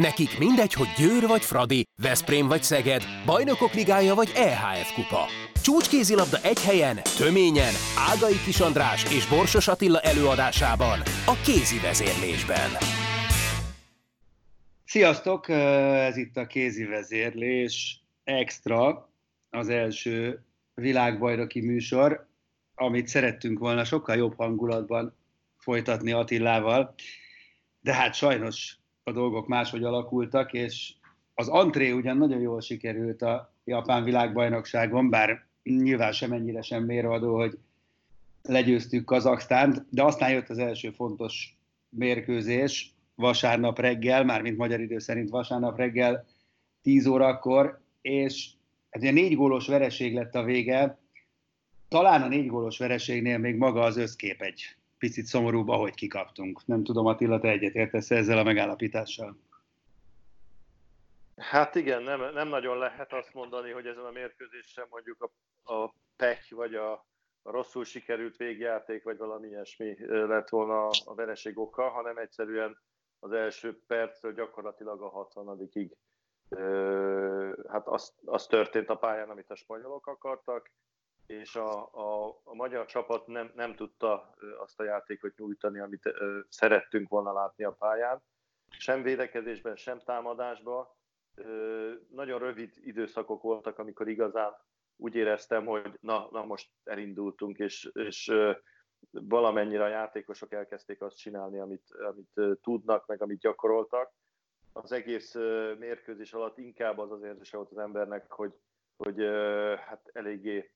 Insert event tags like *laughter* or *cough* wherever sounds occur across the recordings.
Nekik mindegy, hogy Győr vagy Fradi, Veszprém vagy Szeged, Bajnokok Ligája vagy EHF Kupa. Csúcskézilabda egy helyen, töményen, Ágai Kis András és Borsos Attila előadásában, a kézi vezérlésben. Sziasztok, ez itt a kézi vezérlés extra, az első világbajnoki műsor, amit szerettünk volna sokkal jobb hangulatban folytatni Attilával, de hát sajnos a dolgok máshogy alakultak, és az antré ugyan nagyon jól sikerült a japán világbajnokságon, bár nyilván semennyire sem mérvadó, hogy legyőztük Kazaksztánt, de aztán jött az első fontos mérkőzés vasárnap reggel, mármint magyar idő szerint vasárnap reggel 10 órakor, és ez egy négy gólos vereség lett a vége. Talán a négy gólos vereségnél még maga az összkép egy picit szomorúbb, ahogy kikaptunk. Nem tudom, Attila, te egyetértesz ezzel a megállapítással? Hát igen, nem, nem nagyon lehet azt mondani, hogy ezen a mérkőzésen mondjuk a, a pech, vagy a, a rosszul sikerült végjáték, vagy valami ilyesmi lett volna a vereség oka, hanem egyszerűen az első perctől gyakorlatilag a 60 ig hát az, az történt a pályán, amit a spanyolok akartak, és a, a, a magyar csapat nem, nem tudta azt a játékot nyújtani, amit ö, szerettünk volna látni a pályán. Sem védekezésben, sem támadásban. Ö, nagyon rövid időszakok voltak, amikor igazán úgy éreztem, hogy na, na most elindultunk, és, és ö, valamennyire a játékosok elkezdték azt csinálni, amit, amit tudnak, meg amit gyakoroltak. Az egész mérkőzés alatt inkább az az érzése volt az embernek, hogy, hogy hát eléggé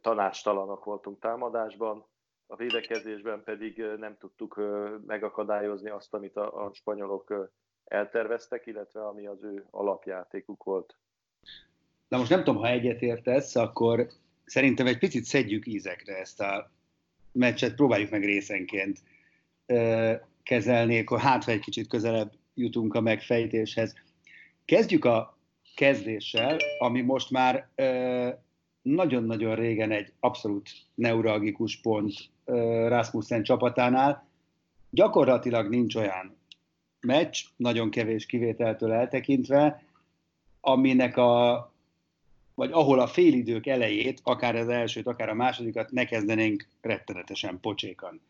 tanástalanok voltunk támadásban, a védekezésben pedig nem tudtuk megakadályozni azt, amit a, a spanyolok elterveztek, illetve ami az ő alapjátékuk volt. Na most nem tudom, ha egyetértesz, akkor szerintem egy picit szedjük ízekre ezt a meccset, próbáljuk meg részenként kezelni, akkor hát, egy kicsit közelebb jutunk a megfejtéshez. Kezdjük a kezdéssel, ami most már nagyon-nagyon régen egy abszolút neuralgikus pont Rasmussen csapatánál. Gyakorlatilag nincs olyan meccs, nagyon kevés kivételtől eltekintve, aminek a, vagy ahol a félidők elejét, akár az elsőt, akár a másodikat ne kezdenénk rettenetesen pocsékan.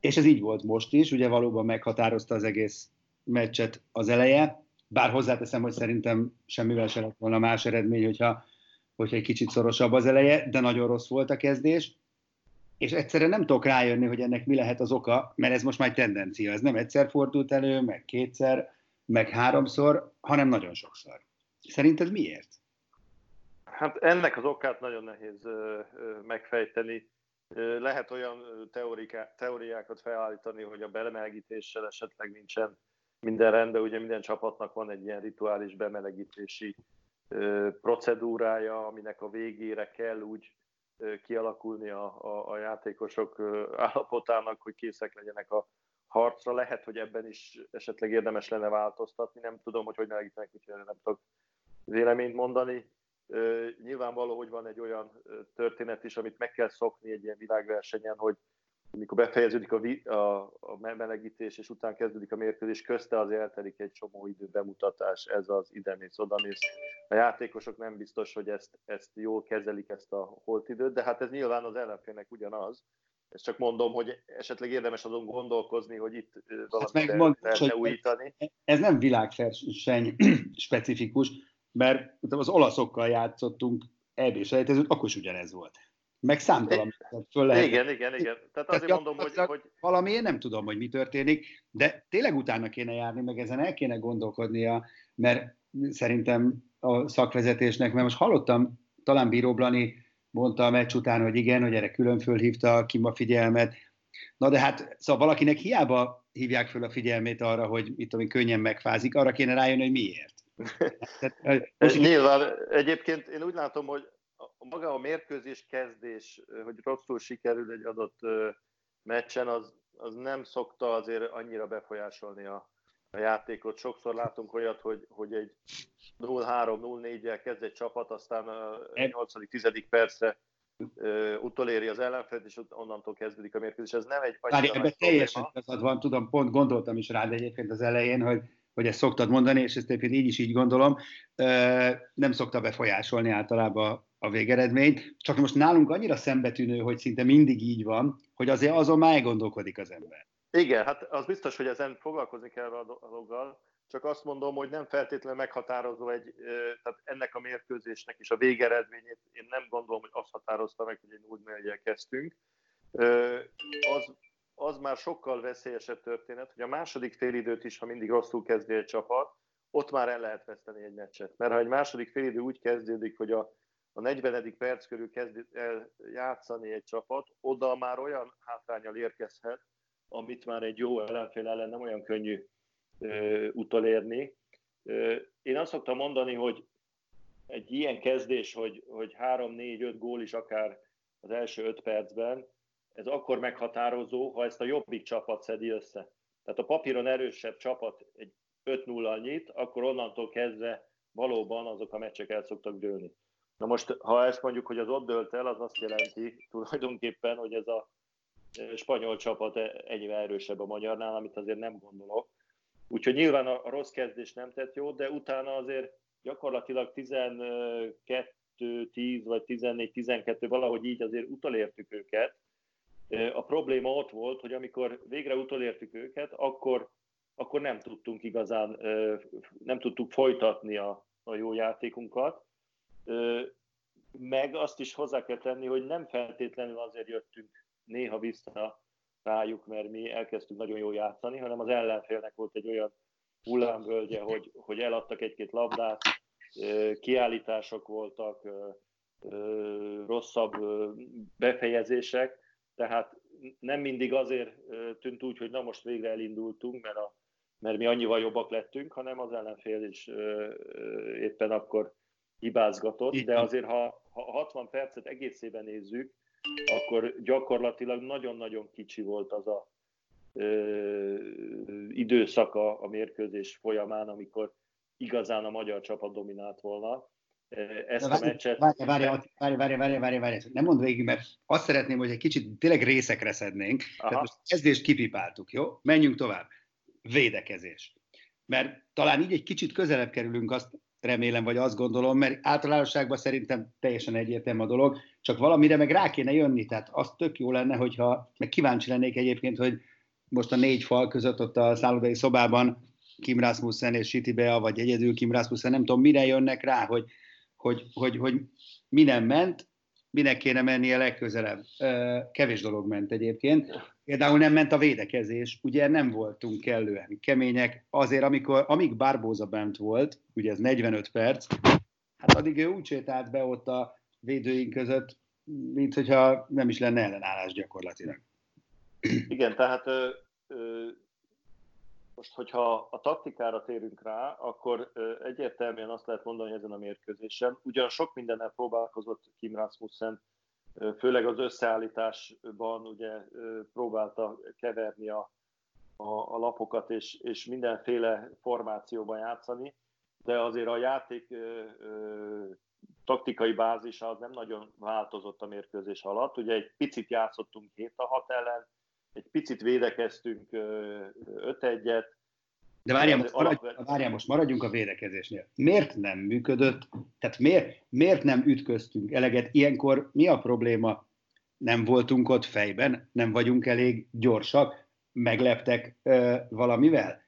És ez így volt most is, ugye valóban meghatározta az egész meccset az eleje, bár hozzáteszem, hogy szerintem semmivel se lett volna más eredmény, hogyha hogyha egy kicsit szorosabb az eleje, de nagyon rossz volt a kezdés, és egyszerűen nem tudok rájönni, hogy ennek mi lehet az oka, mert ez most már egy tendencia. Ez nem egyszer fordult elő, meg kétszer, meg háromszor, hanem nagyon sokszor. Szerinted miért? Hát ennek az okát nagyon nehéz megfejteni. Lehet olyan teóriákat felállítani, hogy a belemelegítéssel esetleg nincsen minden rendben, ugye minden csapatnak van egy ilyen rituális bemelegítési procedúrája, aminek a végére kell úgy kialakulni a, a, a játékosok állapotának, hogy készek legyenek a harcra. Lehet, hogy ebben is esetleg érdemes lenne változtatni, nem tudom, hogy hogy melegítenek, úgyhogy nem tudok véleményt mondani. Nyilvánvaló, hogy van egy olyan történet is, amit meg kell szokni egy ilyen világversenyen, hogy amikor befejeződik a, a, a melegítés, és után kezdődik a mérkőzés, közte az eltelik egy csomó idő bemutatás, ez az idemész, odamész. A játékosok nem biztos, hogy ezt, ezt jól kezelik, ezt a holt időt, de hát ez nyilván az ellenfélnek ugyanaz. Ezt csak mondom, hogy esetleg érdemes azon gondolkozni, hogy itt valamit hát mond, lehetne újítani. Ez nem világverseny *clears throat* specifikus, mert az olaszokkal játszottunk eb akkor is ugyanez volt meg számtalan föl lehet. Igen, igen, igen. Tehát azért Tehát mondom, hogy, hogy... Valamiért nem tudom, hogy mi történik, de tényleg utána kéne járni, meg ezen el kéne gondolkodnia, mert szerintem a szakvezetésnek, mert most hallottam, talán Bíró Blani mondta a meccs után, hogy igen, hogy erre külön fölhívta ki a figyelmet. Na de hát, szóval valakinek hiába hívják föl a figyelmét arra, hogy mit tudom, könnyen megfázik, arra kéne rájönni, hogy miért. *laughs* Tehát, most Nyilván, egyébként én úgy látom, hogy maga a mérkőzés kezdés, hogy rosszul sikerül egy adott meccsen, az, az nem szokta azért annyira befolyásolni a, a játékot. Sokszor látunk olyat, hogy, hogy egy 0-3-0-4-jel kezd egy csapat, aztán a 8.-10. percre utoléri az ellenfelet, és onnantól kezdődik a mérkőzés. Ez nem egy Várj, ebben teljesen igazad van, tudom, pont gondoltam is rád egyébként az elején, hogy hogy ezt szoktad mondani, és ezt egyébként így is így gondolom, nem szokta befolyásolni általában a végeredményt, csak most nálunk annyira szembetűnő, hogy szinte mindig így van, hogy azért azon már gondolkodik az ember. Igen, hát az biztos, hogy ezen foglalkozni kell a dologgal, csak azt mondom, hogy nem feltétlenül meghatározó egy, tehát ennek a mérkőzésnek is a végeredményét, én nem gondolom, hogy azt határozta meg, hogy egy 0 kezdtünk. Az, az már sokkal veszélyesebb történet, hogy a második félidőt is, ha mindig rosszul kezdi egy csapat, ott már el lehet veszteni egy meccset. Mert ha egy második félidő úgy kezdődik, hogy a, a 40. perc körül kezd el játszani egy csapat, oda már olyan hátrányal érkezhet, amit már egy jó ellenfél ellen nem olyan könnyű ö, utolérni. Ö, én azt szoktam mondani, hogy egy ilyen kezdés, hogy, hogy 3-4-5 gól is akár az első 5 percben, ez akkor meghatározó, ha ezt a jobbik csapat szedi össze. Tehát a papíron erősebb csapat egy 5-0-al nyit, akkor onnantól kezdve valóban azok a meccsek el szoktak dőlni. Na most, ha ezt mondjuk, hogy az ott dőlt el, az azt jelenti tulajdonképpen, hogy ez a spanyol csapat ennyivel erősebb a magyarnál, amit azért nem gondolok. Úgyhogy nyilván a rossz kezdés nem tett jó, de utána azért gyakorlatilag 12-10 vagy 14-12, valahogy így azért utolértük őket, a probléma ott volt, hogy amikor végre utolértük őket, akkor, akkor nem tudtunk igazán, nem tudtuk folytatni a, a jó játékunkat. Meg azt is hozzá kell tenni, hogy nem feltétlenül azért jöttünk néha vissza rájuk, mert mi elkezdtünk nagyon jól játszani, hanem az ellenfélnek volt egy olyan hullámvölgye, hogy, hogy eladtak egy-két labdát, kiállítások voltak, rosszabb befejezések, tehát nem mindig azért tűnt úgy, hogy na most végre elindultunk, mert, a, mert mi annyival jobbak lettünk, hanem az ellenfél is éppen akkor hibázgatott, de azért ha, ha 60 percet egészében nézzük, akkor gyakorlatilag nagyon-nagyon kicsi volt az a ö, időszaka a mérkőzés folyamán, amikor igazán a magyar csapat dominált volna ezt a meccset. Várj, várj, várj, várj, várj, várj, várj, nem mondd végig, mert azt szeretném, hogy egy kicsit tényleg részekre szednénk. Aha. Tehát most kezdést kipipáltuk, jó? Menjünk tovább. Védekezés. Mert talán így egy kicsit közelebb kerülünk, azt remélem, vagy azt gondolom, mert általánosságban szerintem teljesen egyértelmű a dolog, csak valamire meg rá kéne jönni, tehát az tök jó lenne, hogyha, meg kíváncsi lennék egyébként, hogy most a négy fal között ott a szállodai szobában Kim Rasmussen és Siti Bea, vagy egyedül Kim Rasmussen, nem tudom, mire jönnek rá, hogy hogy, hogy, hogy mi nem ment, minek kéne mennie legközelebb. Kevés dolog ment egyébként. Például nem ment a védekezés, ugye nem voltunk kellően kemények. Azért, amikor, amíg Barbóza bent volt, ugye ez 45 perc, hát addig ő úgy sétált be ott a védőink között, mint hogyha nem is lenne ellenállás gyakorlatilag. Igen, tehát ö, ö, most, hogyha a taktikára térünk rá, akkor egyértelműen azt lehet mondani, ezen a mérkőzésen, ugyan sok mindennel próbálkozott Kim Rasmussen, főleg az összeállításban ugye próbálta keverni a, a, a lapokat és, és mindenféle formációban játszani, de azért a játék ö, ö, taktikai bázisa az nem nagyon változott a mérkőzés alatt. Ugye egy picit játszottunk 7 a 6 ellen, egy picit védekeztünk 5-1-et. De várjál most, maradj, várjál, most maradjunk a védekezésnél. Miért nem működött? Tehát miért, miért nem ütköztünk eleget? Ilyenkor mi a probléma? Nem voltunk ott fejben? Nem vagyunk elég gyorsak? Megleptek ö, valamivel?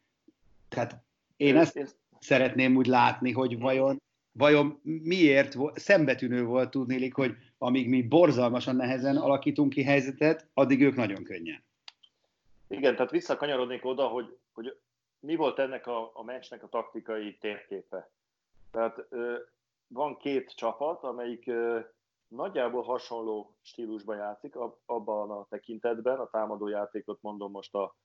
Tehát én ezt én... szeretném úgy látni, hogy vajon, vajon miért szembetűnő volt tudni, hogy amíg mi borzalmasan nehezen alakítunk ki helyzetet, addig ők nagyon könnyen. Igen, tehát visszakanyarodnék oda, hogy, hogy mi volt ennek a, a meccsnek a taktikai térképe. Tehát van két csapat, amelyik nagyjából hasonló stílusban játszik, abban a tekintetben, a támadójátékot mondom most a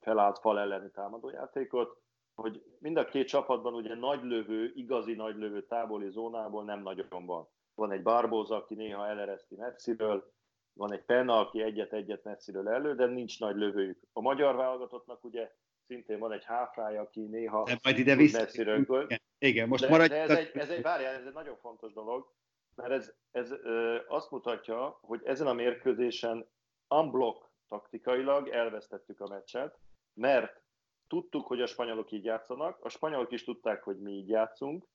felállt fal elleni támadójátékot, hogy mind a két csapatban ugye nagy lövő, igazi nagy lövő távoli zónából nem nagyon van. Van egy Barbóza, aki néha elereszti messziről, van egy Penna, aki egyet-egyet messziről elő, de nincs nagy lövőjük. A magyar válogatottnak ugye szintén van egy háfrája, aki néha de majd ide vissza. messziről igen, igen, most de, maradj... de ez, egy, ez, egy, várjál, ez egy nagyon fontos dolog, mert ez, ez ö, azt mutatja, hogy ezen a mérkőzésen unblock taktikailag elvesztettük a meccset, mert tudtuk, hogy a spanyolok így játszanak, a spanyolok is tudták, hogy mi így játszunk,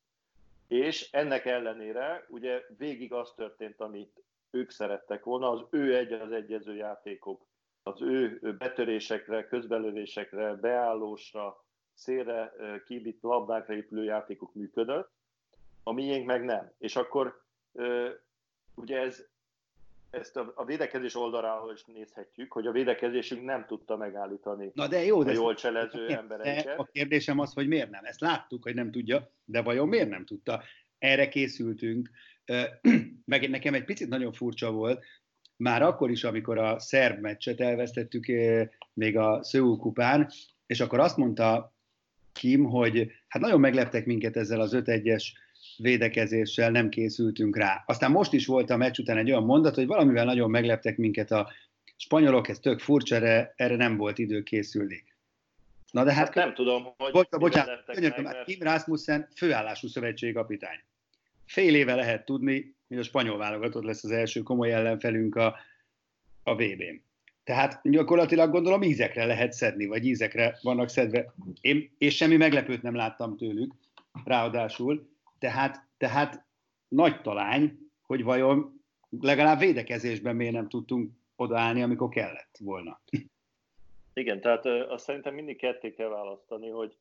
és ennek ellenére ugye végig az történt, amit ők szerettek volna, az ő egy az egyező játékok, az ő betörésekre, közbelövésekre, beállósra, szélre kibit labdákra épülő játékok működött, a miénk meg nem. És akkor ugye ez, ezt a, a védekezés oldaláról is nézhetjük, hogy a védekezésünk nem tudta megállítani Na de jó, de a jól cselező de embereinket. A kérdésem az, hogy miért nem. Ezt láttuk, hogy nem tudja, de vajon miért nem tudta? Erre készültünk. *clears throat* Meg nekem egy picit nagyon furcsa volt, már akkor is, amikor a szerb meccset elvesztettük még a Szöul kupán, és akkor azt mondta Kim, hogy hát nagyon megleptek minket ezzel az 5-1-es védekezéssel, nem készültünk rá. Aztán most is volt a meccs után egy olyan mondat, hogy valamivel nagyon megleptek minket a spanyolok, ez tök furcsa, erre, erre nem volt idő készülni. Na de hát, hát nem tudom, hogy bocs, bocsánat, könyörgöm, mert... Kim Rasmussen főállású szövetségi kapitány. Fél éve lehet tudni, hogy a spanyol válogatott lesz az első komoly ellenfelünk a, a VB-n. Tehát gyakorlatilag gondolom ízekre lehet szedni, vagy ízekre vannak szedve. Én, és semmi meglepőt nem láttam tőlük, ráadásul. Tehát, tehát nagy talány, hogy vajon legalább védekezésben miért nem tudtunk odaállni, amikor kellett volna. Igen, tehát azt szerintem mindig ketté kell választani, hogy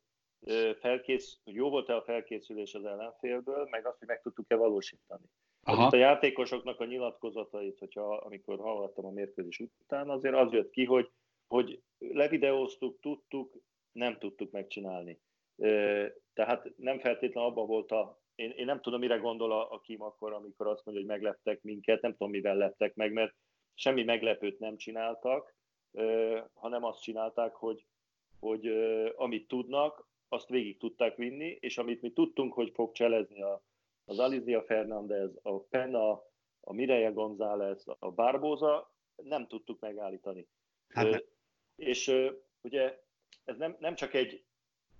felkész, hogy jó volt-e a felkészülés az ellenfélből, meg azt, hogy meg tudtuk-e valósítani. Aha. a játékosoknak a nyilatkozatait, hogyha amikor hallgattam a mérkőzés után, azért az jött ki, hogy, hogy levideóztuk, tudtuk, nem tudtuk megcsinálni. Tehát nem feltétlenül abban volt a... Én, én nem tudom, mire gondol a, a Kim akkor, amikor azt mondja, hogy megleptek minket, nem tudom, mivel lettek meg, mert semmi meglepőt nem csináltak, hanem azt csinálták, hogy, hogy amit tudnak, azt végig tudták vinni, és amit mi tudtunk, hogy fog cselezni a, az Alizia Fernández, a Penna, a Mireia González, a Barbosa, nem tudtuk megállítani. Hát. És ugye ez nem, nem csak egy,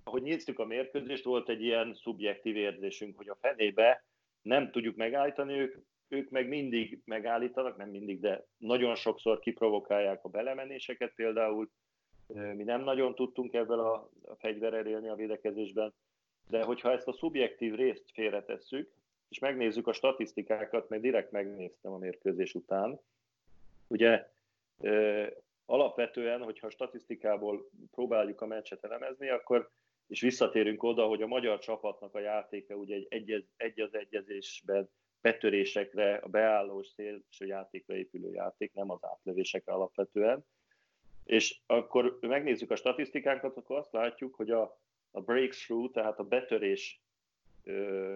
ahogy néztük a mérkőzést, volt egy ilyen szubjektív érzésünk, hogy a fenébe nem tudjuk megállítani, ők, ők meg mindig megállítanak, nem mindig, de nagyon sokszor kiprovokálják a belemenéseket például. Mi nem nagyon tudtunk ebből a, a fegyverrel élni a védekezésben, de hogyha ezt a szubjektív részt félretesszük, és megnézzük a statisztikákat, mert direkt megnéztem a mérkőzés után. Ugye alapvetően, hogyha a statisztikából próbáljuk a meccset elemezni, akkor és visszatérünk oda, hogy a magyar csapatnak a játéka ugye egy, egyez, egy az egyezésben betörésekre, a beállós szélső játékra épülő játék, nem az átlövésekre alapvetően. És akkor megnézzük a statisztikánkat, akkor azt látjuk, hogy a, a breakthrough, tehát a betörés ö,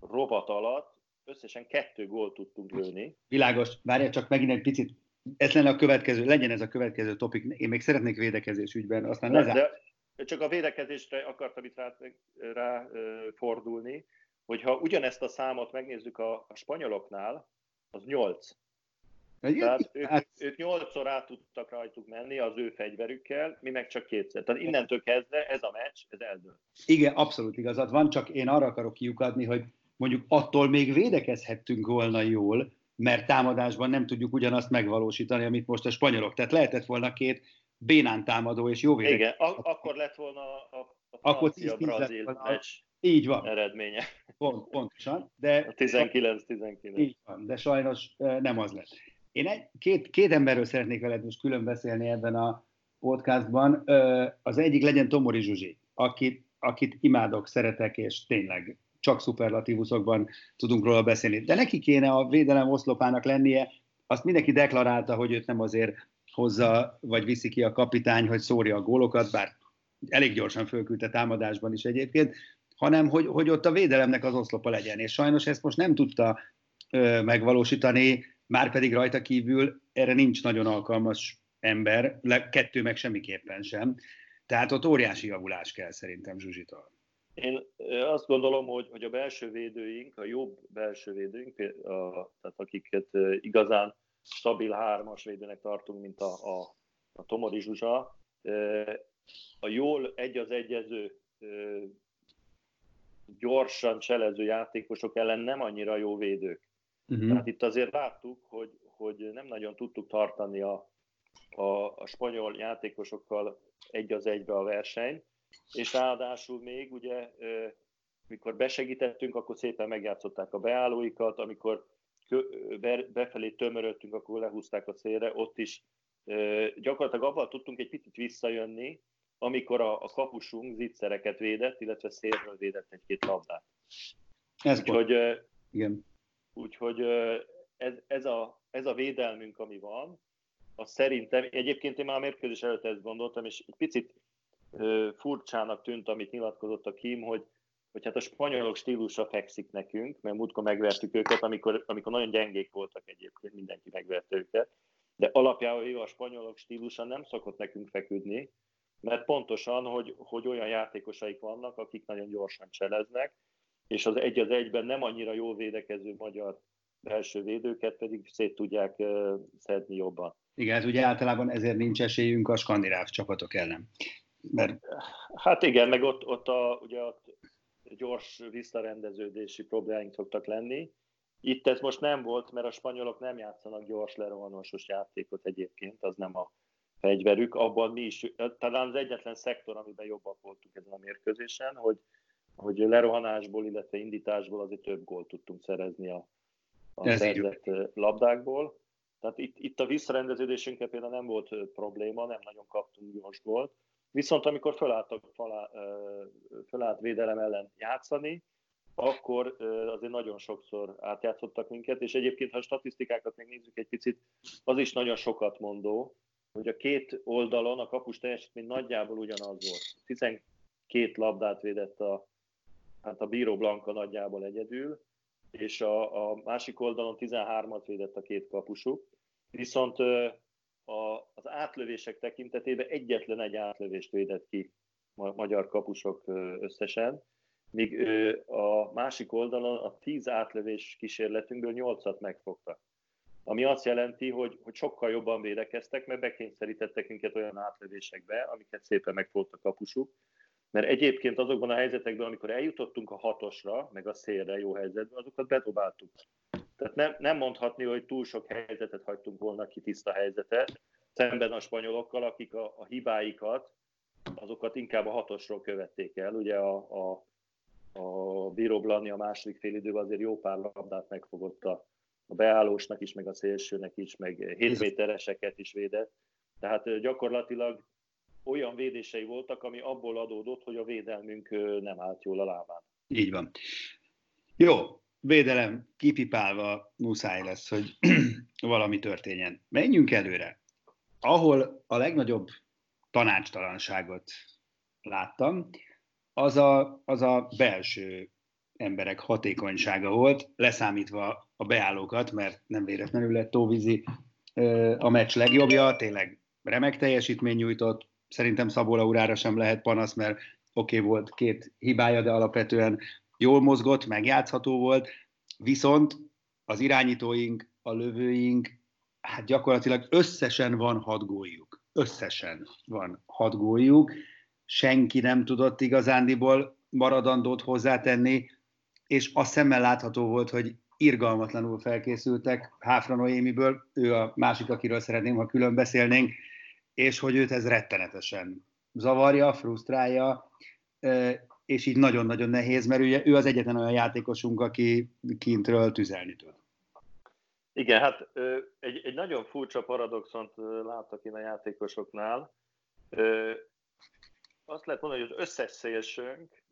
rovat alatt összesen kettő gólt tudtunk lőni. Világos, várjál csak megint egy picit, ez lenne a következő, legyen ez a következő topik, én még szeretnék védekezés ügyben, aztán lezár. De csak a védekezésre akartam itt rá, rá fordulni, hogyha ugyanezt a számot megnézzük a, a spanyoloknál, az 8. Tehát ők, hát... ők nyolcszor át tudtak rajtuk menni az ő fegyverükkel, mi meg csak kétszer. Tehát innentől kezdve ez a meccs, ez eldől. Igen, abszolút igazad van, csak én arra akarok kiukadni, hogy mondjuk attól még védekezhettünk volna jól, mert támadásban nem tudjuk ugyanazt megvalósítani, amit most a spanyolok. Tehát lehetett volna két bénán támadó és jó védekezés. Igen, ak- akkor lett volna a, a francia-brazil meccs így van. eredménye. Pont, pontosan. De, 19-19. Így van, de sajnos nem az lett. Én egy, két, két emberről szeretnék veled most külön beszélni ebben a podcastban. Az egyik legyen Tomori Zsuzsi, akit, akit imádok, szeretek, és tényleg csak szuperlatívuszokban tudunk róla beszélni. De neki kéne a védelem oszlopának lennie, azt mindenki deklarálta, hogy őt nem azért hozza, vagy viszi ki a kapitány, hogy szórja a gólokat, bár elég gyorsan fölküldte támadásban is egyébként, hanem hogy, hogy ott a védelemnek az oszlopa legyen. És sajnos ezt most nem tudta ö, megvalósítani, már pedig rajta kívül erre nincs nagyon alkalmas ember, kettő meg semmiképpen sem. Tehát ott óriási javulás kell szerintem Zsuzsitól. Én azt gondolom, hogy, hogy a belső védőink, a jobb belső védőink, a, tehát akiket igazán stabil hármas védőnek tartunk, mint a, a, a Tomori Zsuzsa, a jól egy az egyező gyorsan cselező játékosok ellen nem annyira jó védők. Uh-huh. Tehát itt azért láttuk, hogy, hogy nem nagyon tudtuk tartani a, a, a spanyol játékosokkal egy az egybe a verseny, és ráadásul még ugye, mikor besegítettünk, akkor szépen megjátszották a beállóikat, amikor befelé tömörödtünk, akkor lehúzták a célre, ott is gyakorlatilag abban tudtunk egy picit visszajönni, amikor a, a kapusunk zicsereket védett, illetve szélről védett egy-két labdát. Ez úgyhogy, igen. Úgyhogy ez, ez, a, ez a védelmünk, ami van, az szerintem, egyébként én már a mérkőzés előtt ezt gondoltam, és egy picit furcsának tűnt, amit nyilatkozott a Kim, hogy, hogy hát a spanyolok stílusa fekszik nekünk, mert múltkor megvertük őket, amikor, amikor nagyon gyengék voltak egyébként, mindenki megverte őket, de alapjában a spanyolok stílusa nem szokott nekünk feküdni, mert pontosan, hogy, hogy olyan játékosaik vannak, akik nagyon gyorsan cseleznek, és az egy az egyben nem annyira jól védekező magyar belső védőket pedig szét tudják szedni jobban. Igen, ez ugye általában ezért nincs esélyünk a skandináv csapatok ellen. Mert... Hát igen, meg ott, ott, a, ugye ott gyors visszarendeződési problémáink szoktak lenni. Itt ez most nem volt, mert a spanyolok nem játszanak gyors lerohanosos játékot egyébként, az nem a fegyverük. Abban mi is, talán az egyetlen szektor, amiben jobbak voltunk ezen a mérkőzésen, hogy, hogy lerohanásból, illetve indításból azért több gólt tudtunk szerezni a, a szerzett labdákból. Tehát itt, itt a visszarendeződésünkre például nem volt probléma, nem nagyon kaptunk gyors gólt. Viszont amikor fölálltak falá, fölállt védelem ellen játszani, akkor azért nagyon sokszor átjátszottak minket, és egyébként, ha a statisztikákat megnézzük egy picit, az is nagyon sokat mondó, hogy a két oldalon a kapus teljesítmény nagyjából ugyanaz volt. 12 labdát védett a, hát a Bíró Blanka nagyjából egyedül, és a, a másik oldalon 13-at védett a két kapusuk. Viszont a, az átlövések tekintetében egyetlen egy átlövést védett ki magyar kapusok összesen, míg a másik oldalon a 10 átlövés kísérletünkből 8-at megfogtak. Ami azt jelenti, hogy, hogy sokkal jobban védekeztek, mert bekényszerítettek minket olyan átlevésekbe, amiket szépen megfogta a kapusuk. Mert egyébként azokban a helyzetekben, amikor eljutottunk a hatosra, meg a szélre jó helyzetben, azokat bedobáltuk. Tehát nem, nem mondhatni, hogy túl sok helyzetet hagytunk volna ki, tiszta helyzetet, szemben a spanyolokkal, akik a, a hibáikat, azokat inkább a hatosról követték el. Ugye a, a, a Bíró Blani a második fél időben azért jó pár labdát megfogott a, a beállósnak is, meg a szélsőnek is, meg 7 métereseket is védett. Tehát gyakorlatilag olyan védései voltak, ami abból adódott, hogy a védelmünk nem állt jól a lábán. Így van. Jó, védelem kipipálva muszáj lesz, hogy *clears throat* valami történjen. Menjünk előre. Ahol a legnagyobb tanácstalanságot láttam, az a, az a belső emberek hatékonysága volt, leszámítva a beállókat, mert nem véletlenül lett Tóvizi a meccs legjobbja, tényleg remek teljesítmény nyújtott, szerintem Szabó Laurára sem lehet panasz, mert oké okay, volt két hibája, de alapvetően jól mozgott, megjátszható volt, viszont az irányítóink, a lövőink, hát gyakorlatilag összesen van hat góljuk. Összesen van hat góljuk. Senki nem tudott igazándiból maradandót hozzátenni, és a szemmel látható volt, hogy irgalmatlanul felkészültek Háfra Noémiből, ő a másik, akiről szeretném, ha külön beszélnénk, és hogy őt ez rettenetesen zavarja, frusztrálja, és így nagyon-nagyon nehéz, mert ugye ő az egyetlen olyan játékosunk, aki kintről tüzelni tud. Igen, hát egy, egy nagyon furcsa paradoxont láttak én a játékosoknál. Azt lehet mondani, hogy az összes szélsőnk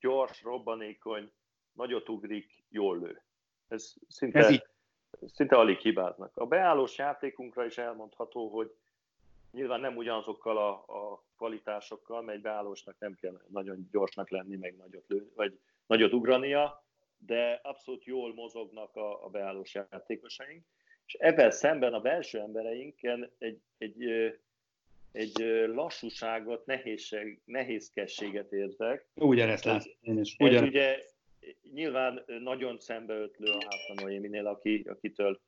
gyors, robbanékony, nagyot ugrik, jól lő. Ez szinte, Ez szinte alig hibáznak. A beállós játékunkra is elmondható, hogy nyilván nem ugyanazokkal a, a kvalitásokkal, mert egy beállósnak nem kell nagyon gyorsnak lenni, meg nagyot, lő, vagy nagyot ugrania, de abszolút jól mozognak a, a beállós játékosaink, és ebben szemben a belső embereinken egy, egy, egy lassúságot, nehézség, nehézkességet érzek. Ugyanezt látom én is. Ugyan... Ugye nyilván nagyon szembeötlő a Háfra aki, akitől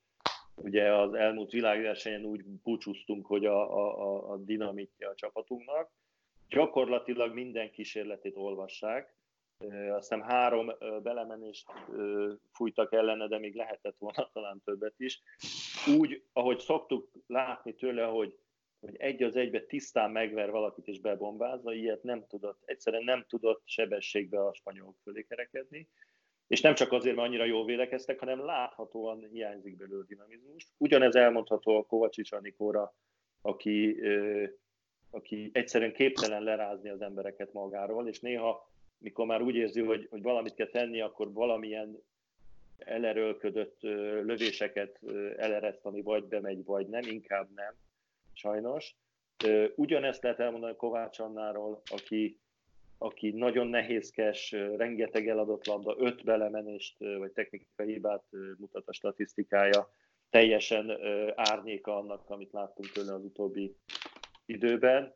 ugye az elmúlt világversenyen úgy búcsúztunk, hogy a, a, a dinamitja a csapatunknak. Gyakorlatilag minden kísérletét olvassák, azt hiszem három belemenést fújtak ellene, de még lehetett volna *laughs* talán többet is. Úgy, ahogy szoktuk látni tőle, hogy, hogy egy az egybe tisztán megver valakit és bebombázza, ilyet nem tudott, egyszerűen nem tudott sebességbe a spanyolok fölé kerekedni. És nem csak azért, mert annyira jól védekeztek, hanem láthatóan hiányzik belőle dinamizmus. Ugyanez elmondható a Kovacsics Anikóra, aki, aki egyszerűen képtelen lerázni az embereket magáról, és néha mikor már úgy érzi, hogy, hogy valamit kell tenni, akkor valamilyen elerőlködött lövéseket elereszt, ami vagy bemegy, vagy nem, inkább nem, sajnos. Ugyanezt lehet elmondani Kovács Annáról, aki, aki nagyon nehézkes, rengeteg eladott labda, öt belemenést vagy technikai hibát mutat a statisztikája, teljesen árnyéka annak, amit láttunk tőle az utóbbi időben.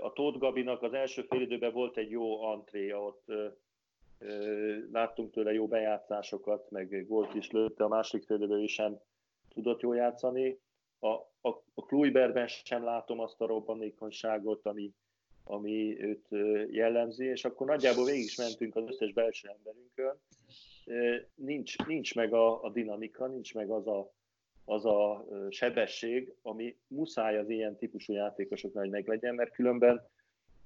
A Tóth Gabinak az első fél időben volt egy jó antréja, ott láttunk tőle jó bejátszásokat, meg gólt is lőtte, a másik fél időben is sem tudott jól játszani. A, a, a Kluiberben sem látom azt a robbanékonyságot, ami, ami őt jellemzi, és akkor nagyjából végig is mentünk az összes belső emberünkön. Nincs, nincs meg a, a dinamika, nincs meg az a, az a sebesség, ami muszáj az ilyen típusú játékosoknak, hogy meglegyen, mert különben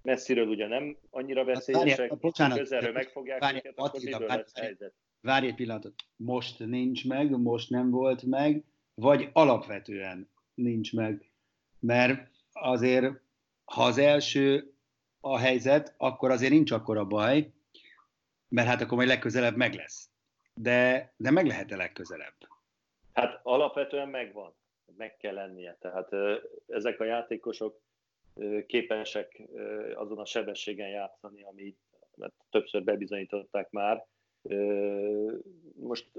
messziről ugye nem annyira veszélyesek, várj, bocsánat, közelről megfogják várj, őket, Attila, akkor várj, lesz helyzet. Várj egy pillanatot, most nincs meg, most nem volt meg, vagy alapvetően nincs meg, mert azért, ha az első a helyzet, akkor azért nincs akkor a baj, mert hát akkor majd legközelebb meg lesz. De, de meg lehet-e legközelebb? Hát alapvetően megvan, meg kell lennie. Tehát ezek a játékosok képesek azon a sebességen játszani, amit mert többször bebizonyították már. Most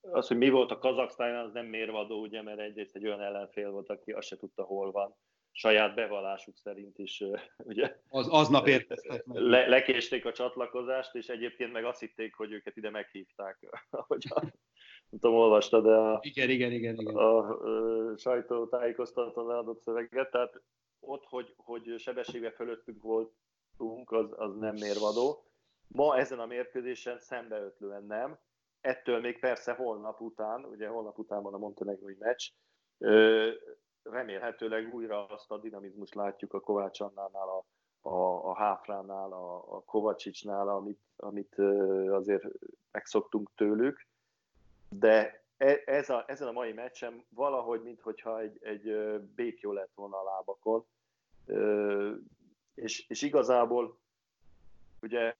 az, hogy mi volt a Kazaksztán, az nem mérvadó, ugye, mert egyrészt egy olyan ellenfél volt, aki azt se tudta, hol van. Saját bevallásuk szerint is, ugye. Az, aznap érkeztek Le, lekésték a csatlakozást, és egyébként meg azt hitték, hogy őket ide meghívták, *laughs* ahogy nem tudom, olvastad de a, igen, igen, igen, igen. a, a, a sajtótájékoztatón leadott szöveget, tehát ott, hogy, hogy sebességbe fölöttünk voltunk, az, az nem mérvadó. Ma ezen a mérkőzésen szembeötlően nem. Ettől még persze holnap után, ugye holnap után van a montenegrói meccs, remélhetőleg újra azt a dinamizmust látjuk a Kovács Annánál, a, a, a Háfránál, a, a Kovacsicsnál, amit, amit azért megszoktunk tőlük. De e, ez a, ezen a mai meccsen valahogy, mintha egy, egy békjó lett volna a lábakon, és, és igazából ugye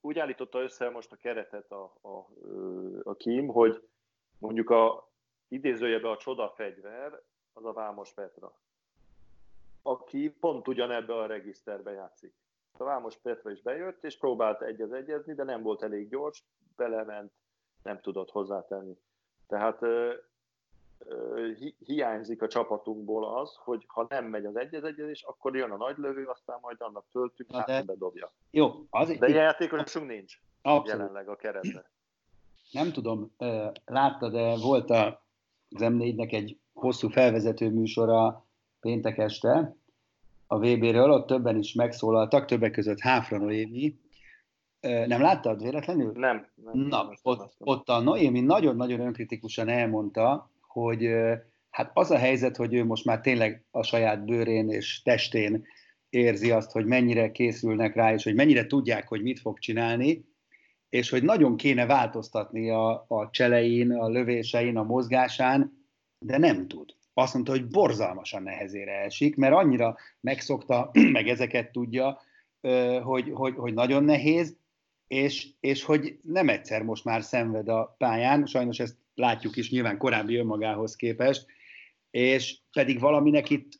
úgy állította össze most a keretet a, a, a Kim, hogy mondjuk a idézőjebe a csoda fegyver, az a Vámos Petra, aki pont ugyanebbe a regiszterbe játszik. A Vámos Petra is bejött, és próbált egyez egyezni, de nem volt elég gyors, belement, nem tudott hozzátenni. Tehát ö, ö, hi, hiányzik a csapatunkból az, hogy ha nem megy az egyezegyezés, akkor jön a nagy lövő, aztán majd annak töltünk, hát de... bedobja. Jó, az de ilyen játékosunk nincs Abszolút. jelenleg a keretben. Nem tudom, látta, de volt a, az M4-nek egy hosszú felvezető műsora péntek este, a VB-ről, ott többen is megszólaltak, többek között Háfra Noémi, nem láttad véletlenül? Nem. nem Na, nem ott, ott a Noémi nagyon-nagyon önkritikusan elmondta, hogy hát az a helyzet, hogy ő most már tényleg a saját bőrén és testén érzi azt, hogy mennyire készülnek rá, és hogy mennyire tudják, hogy mit fog csinálni, és hogy nagyon kéne változtatni a, a cselein, a lövésein, a mozgásán, de nem tud. Azt mondta, hogy borzalmasan nehezére esik, mert annyira megszokta, *clears throat* meg ezeket tudja, hogy, hogy, hogy nagyon nehéz, és, és hogy nem egyszer most már szenved a pályán, sajnos ezt látjuk is nyilván korábbi önmagához képest, és pedig valaminek itt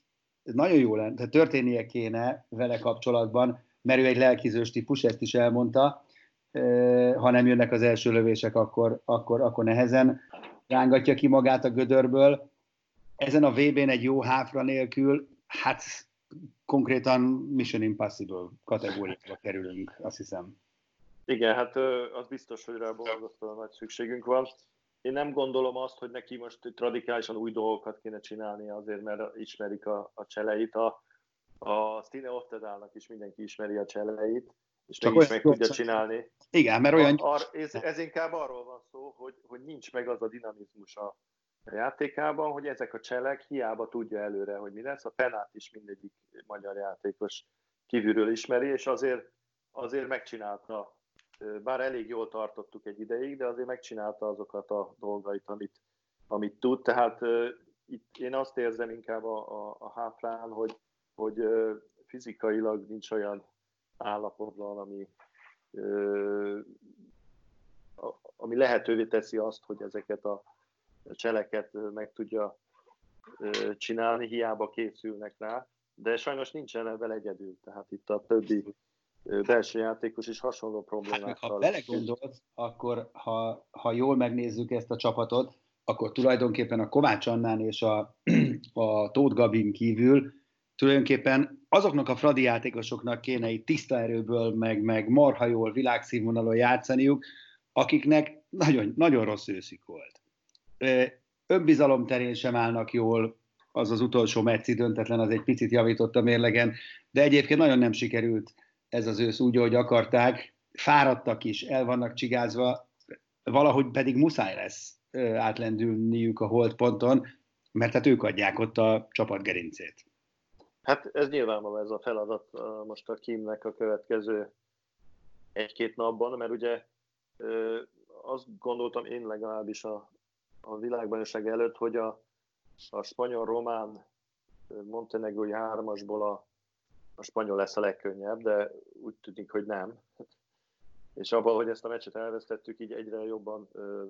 nagyon jó lenne, tehát történnie kéne vele kapcsolatban, mert ő egy lelkizős típus, ezt is elmondta, ha nem jönnek az első lövések, akkor, akkor, akkor nehezen rángatja ki magát a gödörből. Ezen a VB-n egy jó háfra nélkül, hát konkrétan Mission Impossible kategóriába kerülünk, azt hiszem. Igen, hát az biztos, hogy rá borzasztóan nagy szükségünk van. Én nem gondolom azt, hogy neki most radikálisan új dolgokat kéne csinálni azért, mert ismerik a, a cseleit. A, a Stine Oftedálnak is mindenki ismeri a cseleit, és Csak mégis meg tudja csinálni. Igen, mert olyan... Ar, ez, ez inkább arról van szó, hogy, hogy nincs meg az a dinamizmus a játékában, hogy ezek a cselek hiába tudja előre, hogy mi lesz. A penát is mindegyik magyar játékos kívülről ismeri, és azért, azért megcsinálta, bár elég jól tartottuk egy ideig, de azért megcsinálta azokat a dolgait, amit, amit tud. Tehát itt én azt érzem inkább a, a, a háfrán, hogy, hogy fizikailag nincs olyan állapotban, ami, ami lehetővé teszi azt, hogy ezeket a cseleket meg tudja csinálni, hiába készülnek rá, de sajnos nincsen ebben egyedül, tehát itt a többi belső játékos is hasonló problémákkal. Hát, ha belegondolsz, akkor ha, ha jól megnézzük ezt a csapatot, akkor tulajdonképpen a Kovács Annán és a, *clears throat* a Tóth Gabin kívül tulajdonképpen azoknak a fradi játékosoknak kéne itt tiszta erőből, meg, meg marha jól világszínvonalon játszaniuk, akiknek nagyon, nagyon rossz őszik volt. Önbizalom terén sem állnak jól, az az utolsó mecci döntetlen, az egy picit javított a mérlegen, de egyébként nagyon nem sikerült ez az ősz úgy, ahogy akarták. Fáradtak is, el vannak csigázva, valahogy pedig muszáj lesz átlendülniük a holdponton, mert hát ők adják ott a csapat gerincét. Hát ez nyilvánvaló ez a feladat most a Kimnek a következő egy-két napban, mert ugye azt gondoltam én legalábbis a, a világbajnokság előtt, hogy a, a spanyol-román montenegrói hármasból a, a spanyol lesz a legkönnyebb, de úgy tűnik, hogy nem. És abban, hogy ezt a meccset elvesztettük, így egyre jobban ö,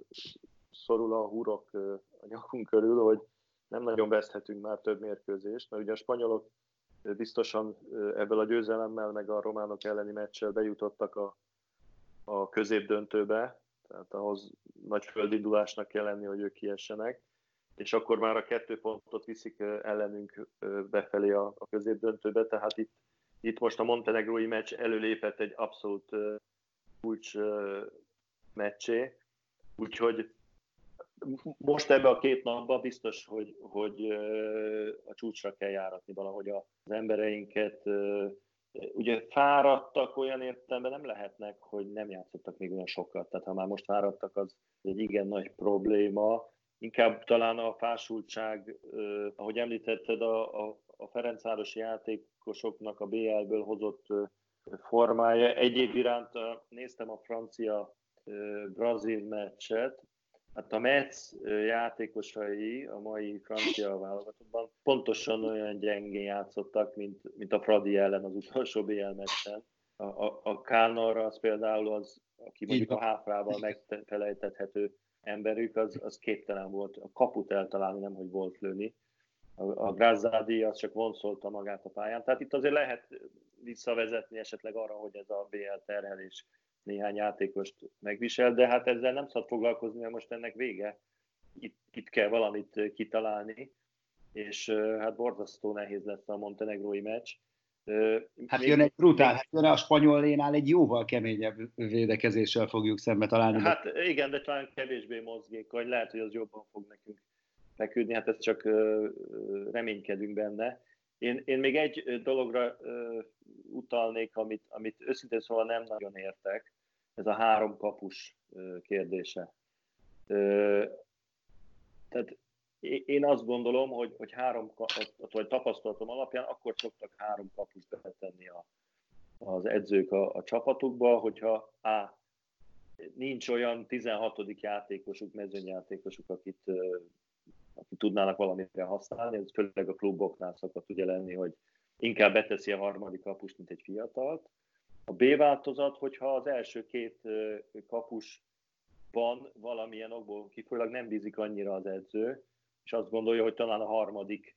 szorul a húrok ö, a nyakunk körül, hogy nem nagyon veszthetünk már több mérkőzést, mert ugye a spanyolok biztosan ebből a győzelemmel, meg a románok elleni meccsel bejutottak a, a középdöntőbe, tehát ahhoz nagy földindulásnak kell lenni, hogy ők kiessenek, és akkor már a kettő pontot viszik ellenünk befelé a, a középdöntőbe, tehát itt, itt most a montenegrói meccs előlépett egy abszolút kulcs meccsé, úgyhogy most ebbe a két napban biztos, hogy, hogy a csúcsra kell járatni valahogy az embereinket. Ugye fáradtak olyan értelemben nem lehetnek, hogy nem játszottak még olyan sokat. Tehát ha már most fáradtak, az egy igen nagy probléma. Inkább talán a fásultság, ahogy említetted, a, a, a Ferencvárosi játékosoknak a BL-ből hozott formája. Egyéb iránt néztem a francia-brazil meccset, Hát a Metz játékosai a mai francia válogatottban pontosan olyan gyengén játszottak, mint, mint a Fradi ellen az utolsó BL meccsen. A, a, a Kánor az például az, aki mondjuk a háfrával megfelejtethető emberük, az, az képtelen volt a kaput eltalálni, nem hogy volt lőni. A, a Grazzadi az csak vonszolta magát a pályán. Tehát itt azért lehet visszavezetni esetleg arra, hogy ez a BL terhelés néhány játékost megvisel, de hát ezzel nem szabad foglalkozni, mert most ennek vége. Itt, itt kell valamit kitalálni, és hát borzasztó nehéz lesz a montenegrói meccs. Hát még, jön egy brutál, hát jön a spanyolénál egy jóval keményebb védekezéssel fogjuk szembe találni. Hát igen, de talán kevésbé mozgékony, lehet, hogy az jobban fog nekünk feküdni, hát ezt csak reménykedünk benne. Én, én még egy dologra utalnék, amit, amit őszintén szóval nem nagyon értek, ez a három kapus kérdése. Tehát én azt gondolom, hogy, hogy három, vagy tapasztalatom alapján akkor szoktak három kapust betenni a, az edzők a, a csapatukba, hogyha A. nincs olyan 16. játékosuk, mezőnyjátékosuk, akit, akit tudnának valamire használni, ez főleg a kluboknál szokott ugye lenni, hogy inkább beteszi a harmadik kapust, mint egy fiatalt. A B változat, hogyha az első két kapusban valamilyen okból kifolyólag nem bízik annyira az edző, és azt gondolja, hogy talán a harmadik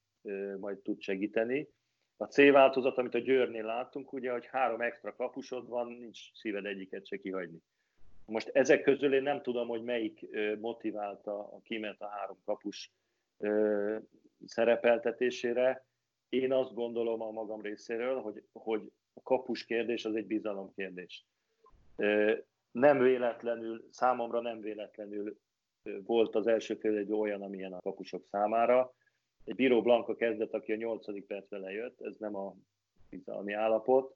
majd tud segíteni. A C változat, amit a Győrnél láttunk, ugye, hogy három extra kapusod van, nincs szíved egyiket se kihagyni. Most ezek közül én nem tudom, hogy melyik motiválta a kimet a három kapus szerepeltetésére. Én azt gondolom a magam részéről, hogy, hogy a kapus kérdés az egy bizalom kérdés. Nem véletlenül, számomra nem véletlenül volt az első fél egy olyan, amilyen a kapusok számára. Egy Bíró Blanka kezdett, aki a nyolcadik percben lejött, ez nem a bizalmi állapot.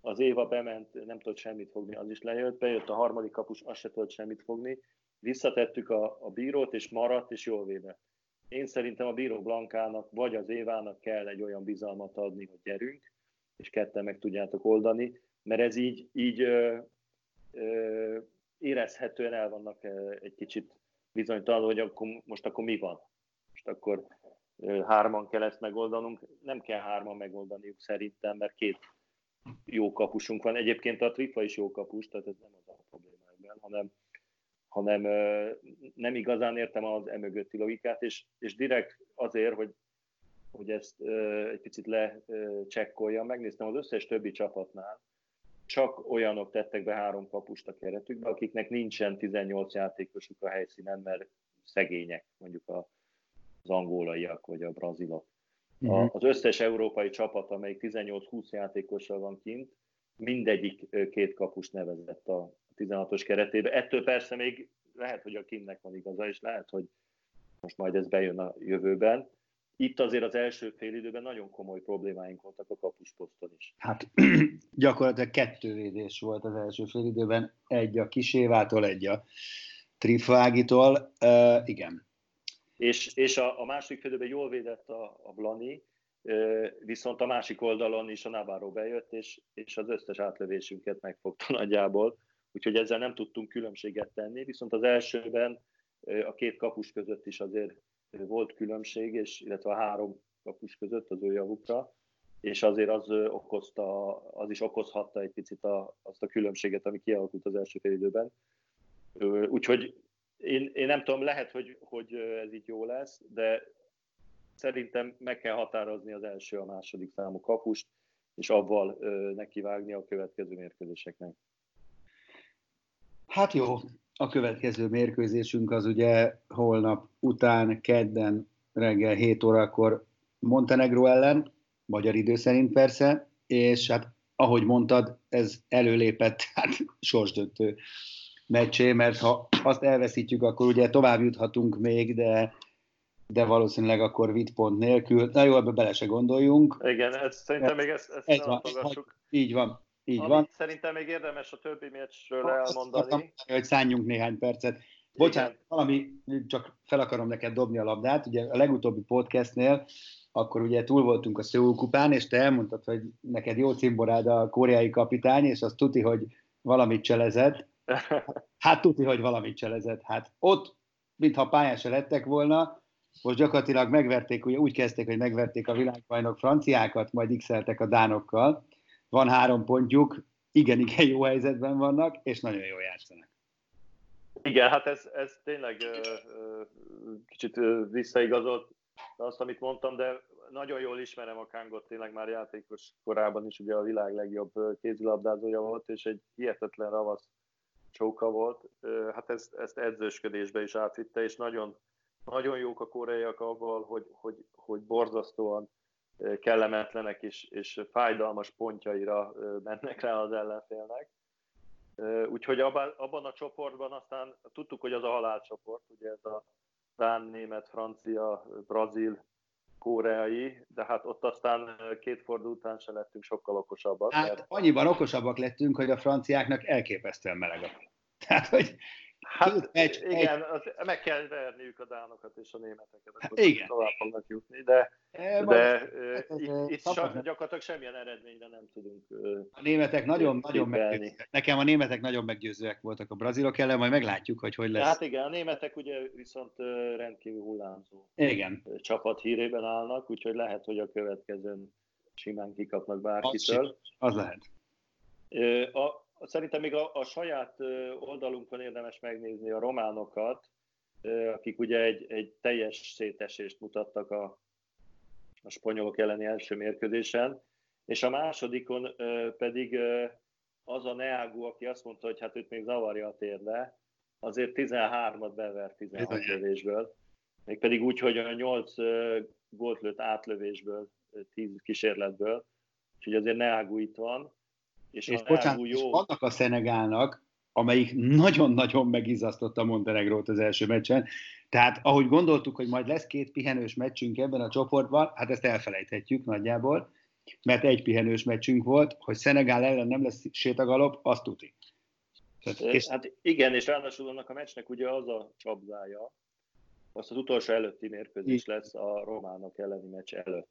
az Éva bement, nem tudott semmit fogni, az is lejött, bejött a harmadik kapus, az se tudott semmit fogni, visszatettük a, a bírót, és maradt, és jól védett. Én szerintem a bíró Blankának, vagy az Évának kell egy olyan bizalmat adni, hogy gyerünk, és ketten meg tudjátok oldani, mert ez így, így ö, ö, érezhetően el vannak egy kicsit bizonytalan, hogy akkor, most akkor mi van. Most akkor ö, hárman kell ezt megoldanunk. Nem kell hárman megoldaniuk szerintem, mert két jó kapusunk van. Egyébként a Trifa is jó kapus, tehát ez nem az a problémákban, hanem, hanem nem igazán értem az emögötti logikát, és, és direkt azért, hogy, hogy ezt egy picit lecsekkolja, megnéztem az összes többi csapatnál, csak olyanok tettek be három kapust a keretükbe, akiknek nincsen 18 játékosuk a helyszínen, mert szegények, mondjuk az angolaiak vagy a brazilok. Uh-huh. Az összes európai csapat, amelyik 18-20 játékossal van kint, mindegyik két kapust nevezett a 16-os keretébe. Ettől persze még lehet, hogy a Kimnek van igaza, és lehet, hogy most majd ez bejön a jövőben. Itt azért az első fél időben nagyon komoly problémáink voltak a kapusposzton is. Hát *clears throat* gyakorlatilag kettő védés volt az első fél időben, egy a Kisévától, egy a Trifágitól. Uh, igen, és, és a, a második félidőben jól védett a, a Blani, viszont a másik oldalon is a Navarro bejött, és, és az összes átlövésünket megfogta *laughs* nagyjából, úgyhogy ezzel nem tudtunk különbséget tenni, viszont az elsőben a két kapus között is azért volt különbség, és, illetve a három kapus között az ő javukra, és azért az okozta, az is okozhatta egy picit a, azt a különbséget, ami kialakult az első fél időben. Úgyhogy én, én nem tudom, lehet, hogy, hogy ez így jó lesz, de szerintem meg kell határozni az első, a második számú kapust, és avval ö, nekivágni a következő mérkőzéseknek. Hát jó, a következő mérkőzésünk az ugye holnap után, kedden reggel 7 órakor Montenegro ellen, magyar idő szerint persze, és hát ahogy mondtad, ez előlépett, *laughs* hát sorsdöntő meccsé, mert ha azt elveszítjük, akkor ugye tovább juthatunk még, de, de valószínűleg akkor vit pont nélkül. Na jó, ebbe bele se gondoljunk. Igen, ez, szerintem még ezt, ezt ez van, Így van, így Amit van. Szerintem még érdemes a többi meccsről elmondani. Azt hogy szálljunk néhány percet. Bocsánat, Igen. valami, csak fel akarom neked dobni a labdát. Ugye a legutóbbi podcastnél akkor ugye túl voltunk a Szöul kupán, és te elmondtad, hogy neked jó cimborád a koreai kapitány, és azt tuti, hogy valamit cselezett. *laughs* Hát tudni, hogy valamit cselezett. Hát ott, mintha pályán se lettek volna, most gyakorlatilag megverték, ugye úgy kezdték, hogy megverték a világbajnok franciákat, majd x a dánokkal. Van három pontjuk, igen, igen jó helyzetben vannak, és nagyon jól játszanak. Igen, hát ez, ez tényleg uh, kicsit uh, visszaigazolt azt, amit mondtam, de nagyon jól ismerem a Kángot, tényleg már játékos korában is ugye a világ legjobb kézilabdázója volt, és egy hihetetlen ravasz csóka volt. Hát ezt, ezt edzősködésbe is átvitte, és nagyon, nagyon jók a koreaiak abban, hogy, hogy, hogy borzasztóan kellemetlenek és, és fájdalmas pontjaira mennek rá az ellenfélnek. Úgyhogy abban, abban a csoportban aztán tudtuk, hogy az a halálcsoport, ugye ez a Dán, Német, Francia, Brazil, koreai, de hát ott aztán két forduló után se lettünk sokkal okosabbak. Hát mert... annyiban okosabbak lettünk, hogy a franciáknak elképesztően meleg a *laughs* Tehát, hogy Hát egy, igen, egy... Az, meg kell verniük a dánokat és a németeket, akkor igen. tovább fognak jutni, de, e, de uh, itt, itt sa, gyakorlatilag semmilyen eredményre nem tudunk A németek nagyon, nagyon meggyőzőek. Nekem a németek nagyon meggyőzőek voltak a brazilok ellen, majd meglátjuk, hogy hogy lesz. Hát igen, a németek ugye viszont rendkívül hullámzó igen. csapat hírében állnak, úgyhogy lehet, hogy a következőn simán kikapnak bárkitől. Az, az lehet. A, Szerintem még a, a saját oldalunkon érdemes megnézni a románokat, akik ugye egy, egy teljes szétesést mutattak a, a spanyolok elleni első mérkőzésen, és a másodikon pedig az a Neágu, aki azt mondta, hogy hát őt még zavarja a térde, azért 13-at bevert 16 lövésből, mégpedig úgy, hogy a 8 gólt lőtt átlövésből, 10 kísérletből, úgyhogy azért Neágu itt van, és, és bocsánat, jó. És annak a Szenegálnak, amelyik nagyon-nagyon megizasztotta Montenegrót az első meccsen. Tehát ahogy gondoltuk, hogy majd lesz két pihenős meccsünk ebben a csoportban, hát ezt elfelejthetjük nagyjából. mert egy pihenős meccsünk volt, hogy Szenegál ellen nem lesz sétagalop, azt tuti. Tehát, és... Hát igen, és ráadásul annak a meccsnek ugye az a csapzája, azt az utolsó előtti mérkőzés lesz a románok elleni meccs előtt.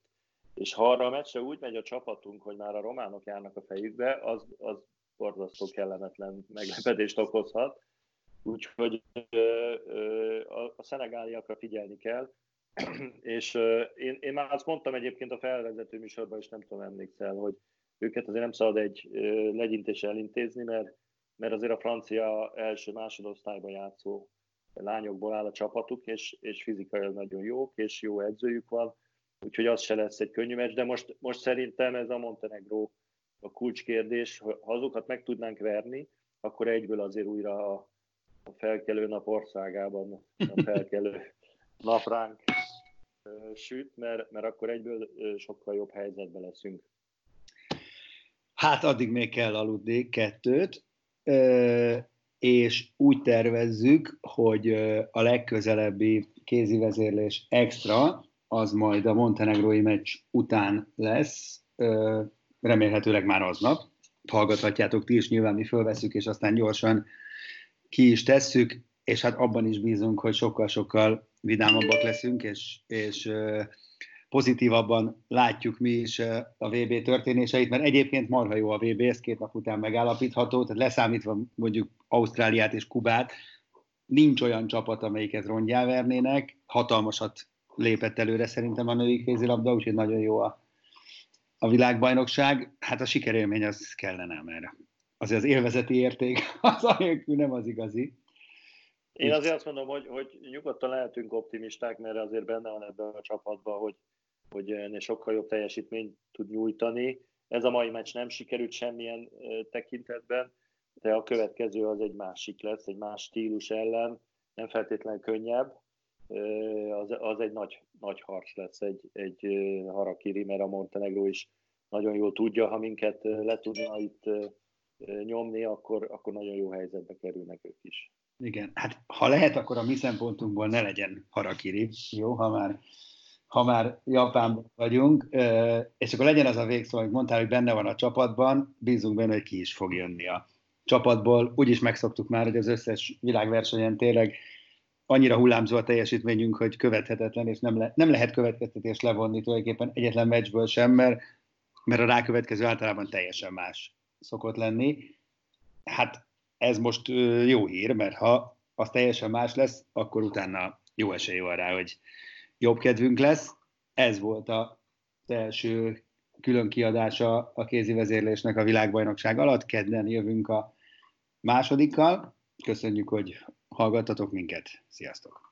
És ha arra a meccsre úgy megy a csapatunk, hogy már a románok járnak a fejükbe, az, az borzasztó kellemetlen meglepetést okozhat. Úgyhogy ö, ö, a, a szenegáliakra figyelni kell. *clears throat* és ö, én, én már azt mondtam egyébként a felvezető műsorban, és nem tudom, emlékszel, hogy őket azért nem szabad egy ö, legyintéssel elintézni, mert, mert azért a francia első másodosztályban játszó lányokból áll a csapatuk, és, és fizikailag nagyon jók, és jó edzőjük van, úgyhogy az se lesz egy könnyű meccs, de most, most szerintem ez a Montenegro a kulcskérdés, ha azokat meg tudnánk verni, akkor egyből azért újra a, a felkelő nap országában a felkelő *laughs* napránk süt, mert, mert akkor egyből sokkal jobb helyzetben leszünk. Hát addig még kell aludni kettőt, és úgy tervezzük, hogy a legközelebbi kézivezérlés extra, az majd a montenegrói meccs után lesz, remélhetőleg már aznap. Hallgathatjátok ti is, nyilván mi fölveszük, és aztán gyorsan ki is tesszük, és hát abban is bízunk, hogy sokkal-sokkal vidámabbak leszünk, és, és pozitívabban látjuk mi is a VB történéseit, mert egyébként marha jó a VB, ez két nap után megállapítható, tehát leszámítva mondjuk Ausztráliát és Kubát, nincs olyan csapat, amelyiket rongyá vernének, hatalmasat lépett előre szerintem a női kézilabda, úgyhogy nagyon jó a, a világbajnokság. Hát a sikerélmény az kellene, mert azért az élvezeti érték *laughs* az anélkül nem az igazi. Én azért azt mondom, hogy, hogy nyugodtan lehetünk optimisták, mert azért benne van ebben a csapatban, hogy, hogy sokkal jobb teljesítményt tud nyújtani. Ez a mai meccs nem sikerült semmilyen tekintetben, de a következő az egy másik lesz, egy más stílus ellen, nem feltétlenül könnyebb, az, az egy nagy, nagy harc lesz, egy, egy harakiri, mert a Montenegro is nagyon jól tudja, ha minket le tudna itt nyomni, akkor, akkor nagyon jó helyzetbe kerülnek ők is. Igen, hát ha lehet, akkor a mi szempontunkból ne legyen harakiri, jó, ha már, ha már Japánban vagyunk, és akkor legyen az a végszó, amit mondtál, hogy benne van a csapatban, bízunk benne, hogy ki is fog jönni a csapatból. Úgyis megszoktuk már, hogy az összes világversenyen tényleg annyira hullámzó a teljesítményünk, hogy követhetetlen, és nem, le, nem lehet következtetést levonni tulajdonképpen egyetlen meccsből sem, mert, mert a rákövetkező általában teljesen más szokott lenni. Hát ez most jó hír, mert ha az teljesen más lesz, akkor utána jó esély van rá, hogy jobb kedvünk lesz. Ez volt az első külön kiadása a kézi vezérlésnek a világbajnokság alatt. Kedden jövünk a másodikkal. Köszönjük, hogy hallgattatok minket. Sziasztok!